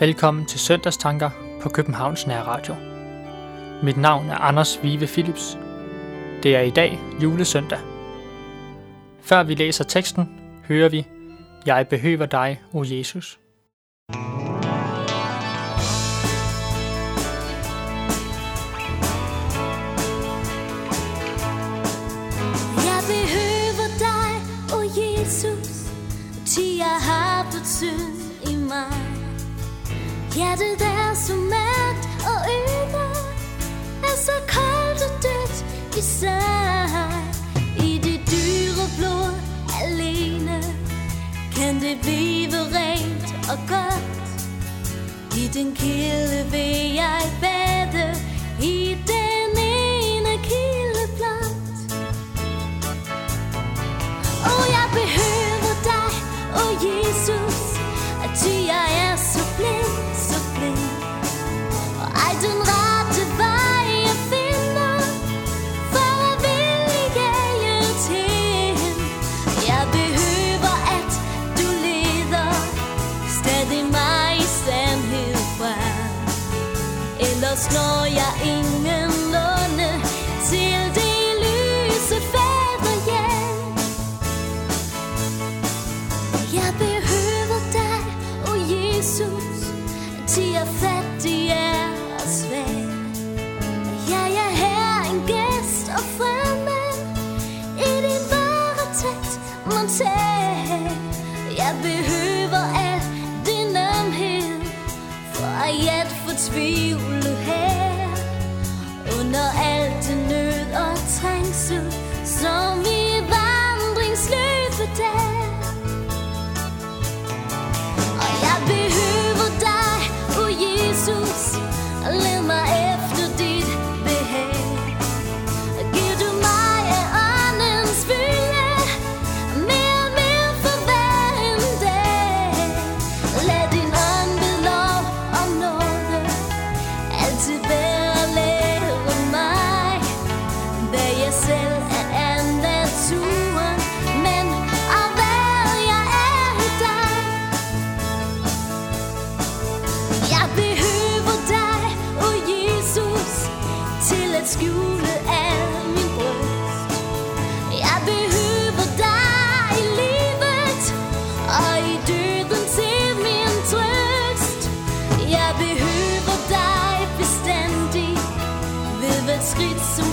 Velkommen til Søndagstanker på Københavns Nærradio. Mit navn er Anders Vive Philips. Det er i dag julesøndag. Før vi læser teksten, hører vi, Jeg behøver dig, o Jesus. Jeg behøver dig, o Jesus, til jeg har fået synd i mig. Hjertet er så mørkt og øde, er så koldt og dødt i sig. I det dyre blod alene, kan det blive rent og godt. I den kilde vil jeg bade, til jeg fattig og svag. Jeg er her en gæst og fremmed, i din varetægt må. Jeg behøver al din ømhed, for at fortvivle her. Under alt det nød og trængsel, som ved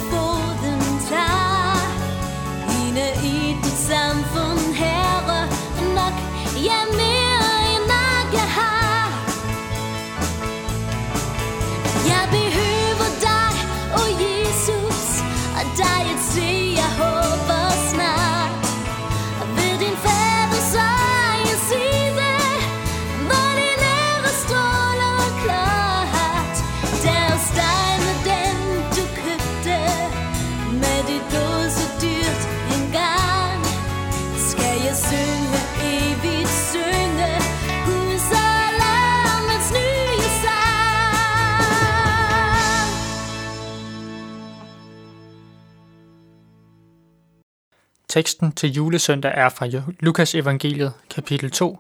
Teksten til julesøndag er fra Lukas evangeliet, kapitel 2,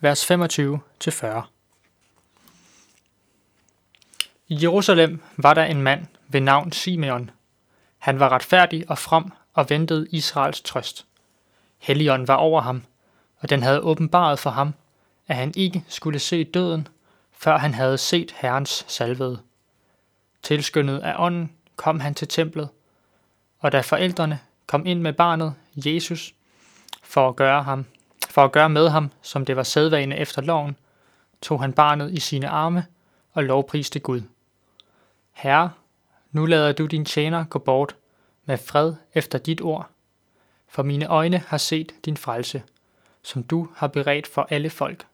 vers 25-40. I Jerusalem var der en mand ved navn Simeon. Han var retfærdig og from og ventede Israels trøst. Helligånden var over ham, og den havde åbenbaret for ham, at han ikke skulle se døden, før han havde set Herrens salvede. Tilskyndet af ånden kom han til templet, og da forældrene kom ind med barnet, Jesus, for at gøre, ham, for at gøre med ham, som det var sædvane efter loven, tog han barnet i sine arme og lovpriste Gud. Herre, nu lader du din tjener gå bort med fred efter dit ord, for mine øjne har set din frelse, som du har beredt for alle folk.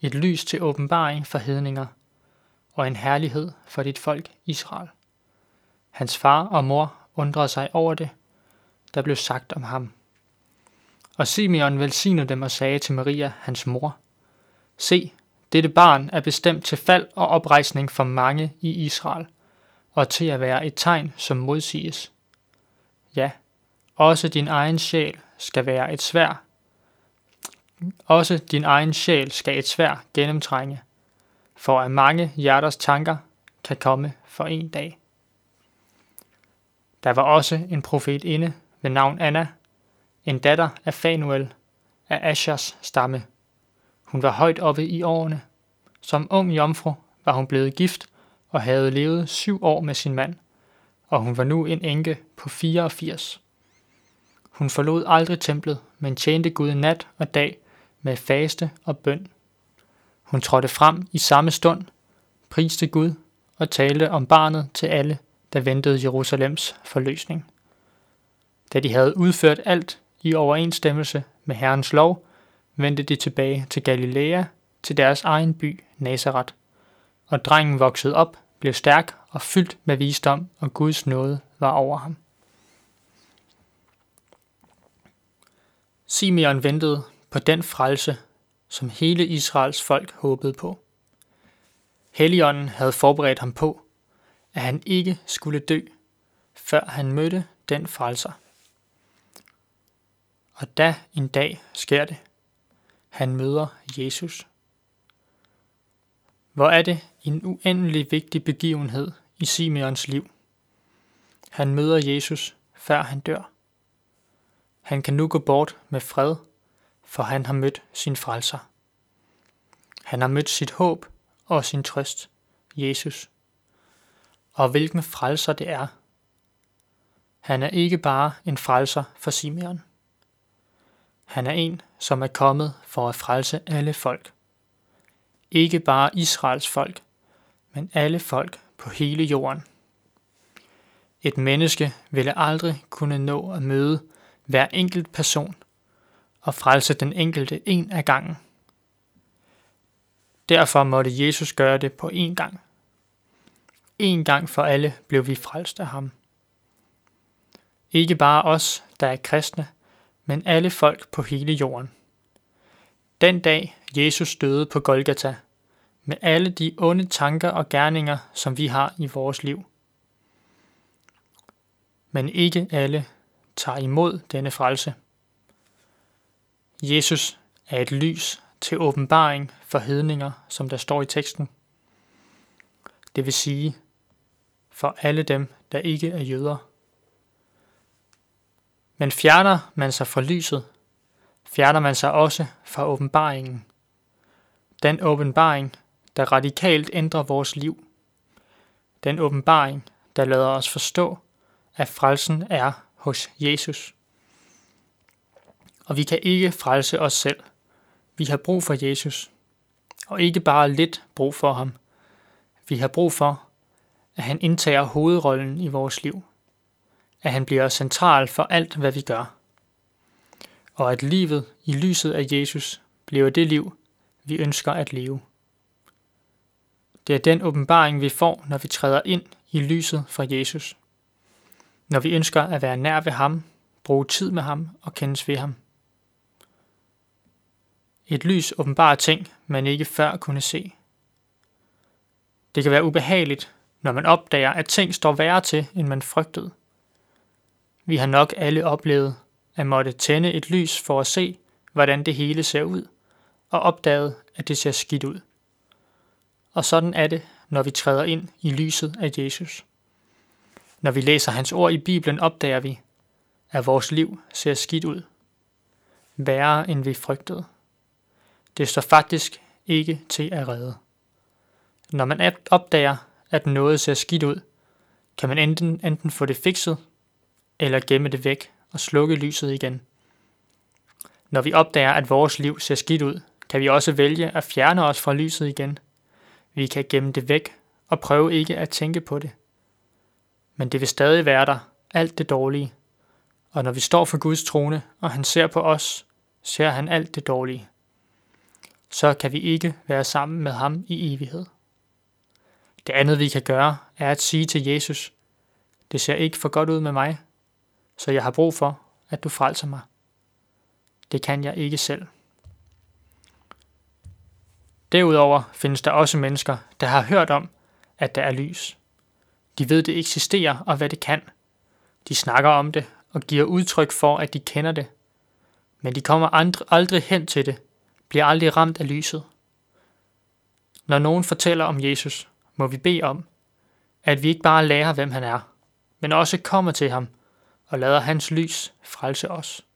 Et lys til åbenbaring for hedninger, og en herlighed for dit folk Israel. Hans far og mor undrede sig over det, der blev sagt om ham. Og Simeon velsignede dem og sagde til Maria, hans mor, Se, dette barn er bestemt til fald og oprejsning for mange i Israel, og til at være et tegn, som modsiges. Ja, også din egen sjæl skal være et svær. Også din egen sjæl skal et svær gennemtrænge, for at mange hjerters tanker kan komme for en dag. Der var også en profet inde ved navn Anna, en datter af Fanuel af Ashers stamme. Hun var højt oppe i årene. Som ung jomfru var hun blevet gift og havde levet syv år med sin mand, og hun var nu en enke på 84. Hun forlod aldrig templet, men tjente Gud nat og dag med faste og bøn. Hun trådte frem i samme stund, priste Gud og talte om barnet til alle, der ventede Jerusalems forløsning. Da de havde udført alt i overensstemmelse med Herrens lov, vendte de tilbage til Galilea, til deres egen by Nazareth. Og drengen voksede op, blev stærk og fyldt med visdom, og Guds nåde var over ham. Simeon ventede på den frelse, som hele Israels folk håbede på. Helligånden havde forberedt ham på, at han ikke skulle dø, før han mødte den frelser. Og da en dag sker det. Han møder Jesus. Hvor er det en uendelig vigtig begivenhed i Simeons liv. Han møder Jesus, før han dør. Han kan nu gå bort med fred, for han har mødt sin frelser. Han har mødt sit håb og sin trøst, Jesus. Og hvilken frelser det er. Han er ikke bare en frelser for Simeon. Han er en, som er kommet for at frelse alle folk. Ikke bare Israels folk, men alle folk på hele jorden. Et menneske ville aldrig kunne nå at møde hver enkelt person og frelse den enkelte en af gangen. Derfor måtte Jesus gøre det på én gang. En gang for alle blev vi frelst af ham. Ikke bare os, der er kristne, men alle folk på hele jorden. Den dag Jesus døde på Golgata, med alle de onde tanker og gerninger, som vi har i vores liv. Men ikke alle tager imod denne frelse. Jesus er et lys til åbenbaring for hedninger, som der står i teksten. Det vil sige, for alle dem, der ikke er jøder. Men fjerner man sig fra lyset, fjerner man sig også fra åbenbaringen. Den åbenbaring, der radikalt ændrer vores liv. Den åbenbaring, der lader os forstå, at frelsen er hos Jesus. Og vi kan ikke frelse os selv. Vi har brug for Jesus. Og ikke bare lidt brug for ham. Vi har brug for, at han indtager hovedrollen i vores liv at han bliver central for alt, hvad vi gør. Og at livet i lyset af Jesus bliver det liv, vi ønsker at leve. Det er den åbenbaring, vi får, når vi træder ind i lyset fra Jesus. Når vi ønsker at være nær ved ham, bruge tid med ham og kendes ved ham. Et lys åbenbarer ting, man ikke før kunne se. Det kan være ubehageligt, når man opdager, at ting står værre til, end man frygtede – vi har nok alle oplevet at måtte tænde et lys for at se, hvordan det hele ser ud, og opdaget, at det ser skidt ud. Og sådan er det, når vi træder ind i lyset af Jesus. Når vi læser hans ord i Bibelen, opdager vi, at vores liv ser skidt ud. Værre end vi frygtede. Det står faktisk ikke til at redde. Når man opdager, at noget ser skidt ud, kan man enten, enten få det fikset, eller gemme det væk og slukke lyset igen. Når vi opdager, at vores liv ser skidt ud, kan vi også vælge at fjerne os fra lyset igen. Vi kan gemme det væk og prøve ikke at tænke på det. Men det vil stadig være der, alt det dårlige. Og når vi står for Guds trone, og han ser på os, ser han alt det dårlige. Så kan vi ikke være sammen med ham i evighed. Det andet vi kan gøre, er at sige til Jesus, det ser ikke for godt ud med mig, så jeg har brug for, at du frelser mig. Det kan jeg ikke selv. Derudover findes der også mennesker, der har hørt om, at der er lys. De ved, det eksisterer og hvad det kan. De snakker om det og giver udtryk for, at de kender det. Men de kommer aldrig hen til det, bliver aldrig ramt af lyset. Når nogen fortæller om Jesus, må vi bede om, at vi ikke bare lærer, hvem han er, men også kommer til ham og lader hans lys frelse os.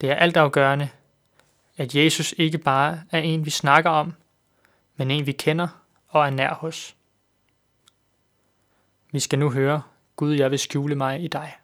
Det er altafgørende, at Jesus ikke bare er en, vi snakker om, men en, vi kender og er nær hos. Vi skal nu høre, Gud, jeg vil skjule mig i dig.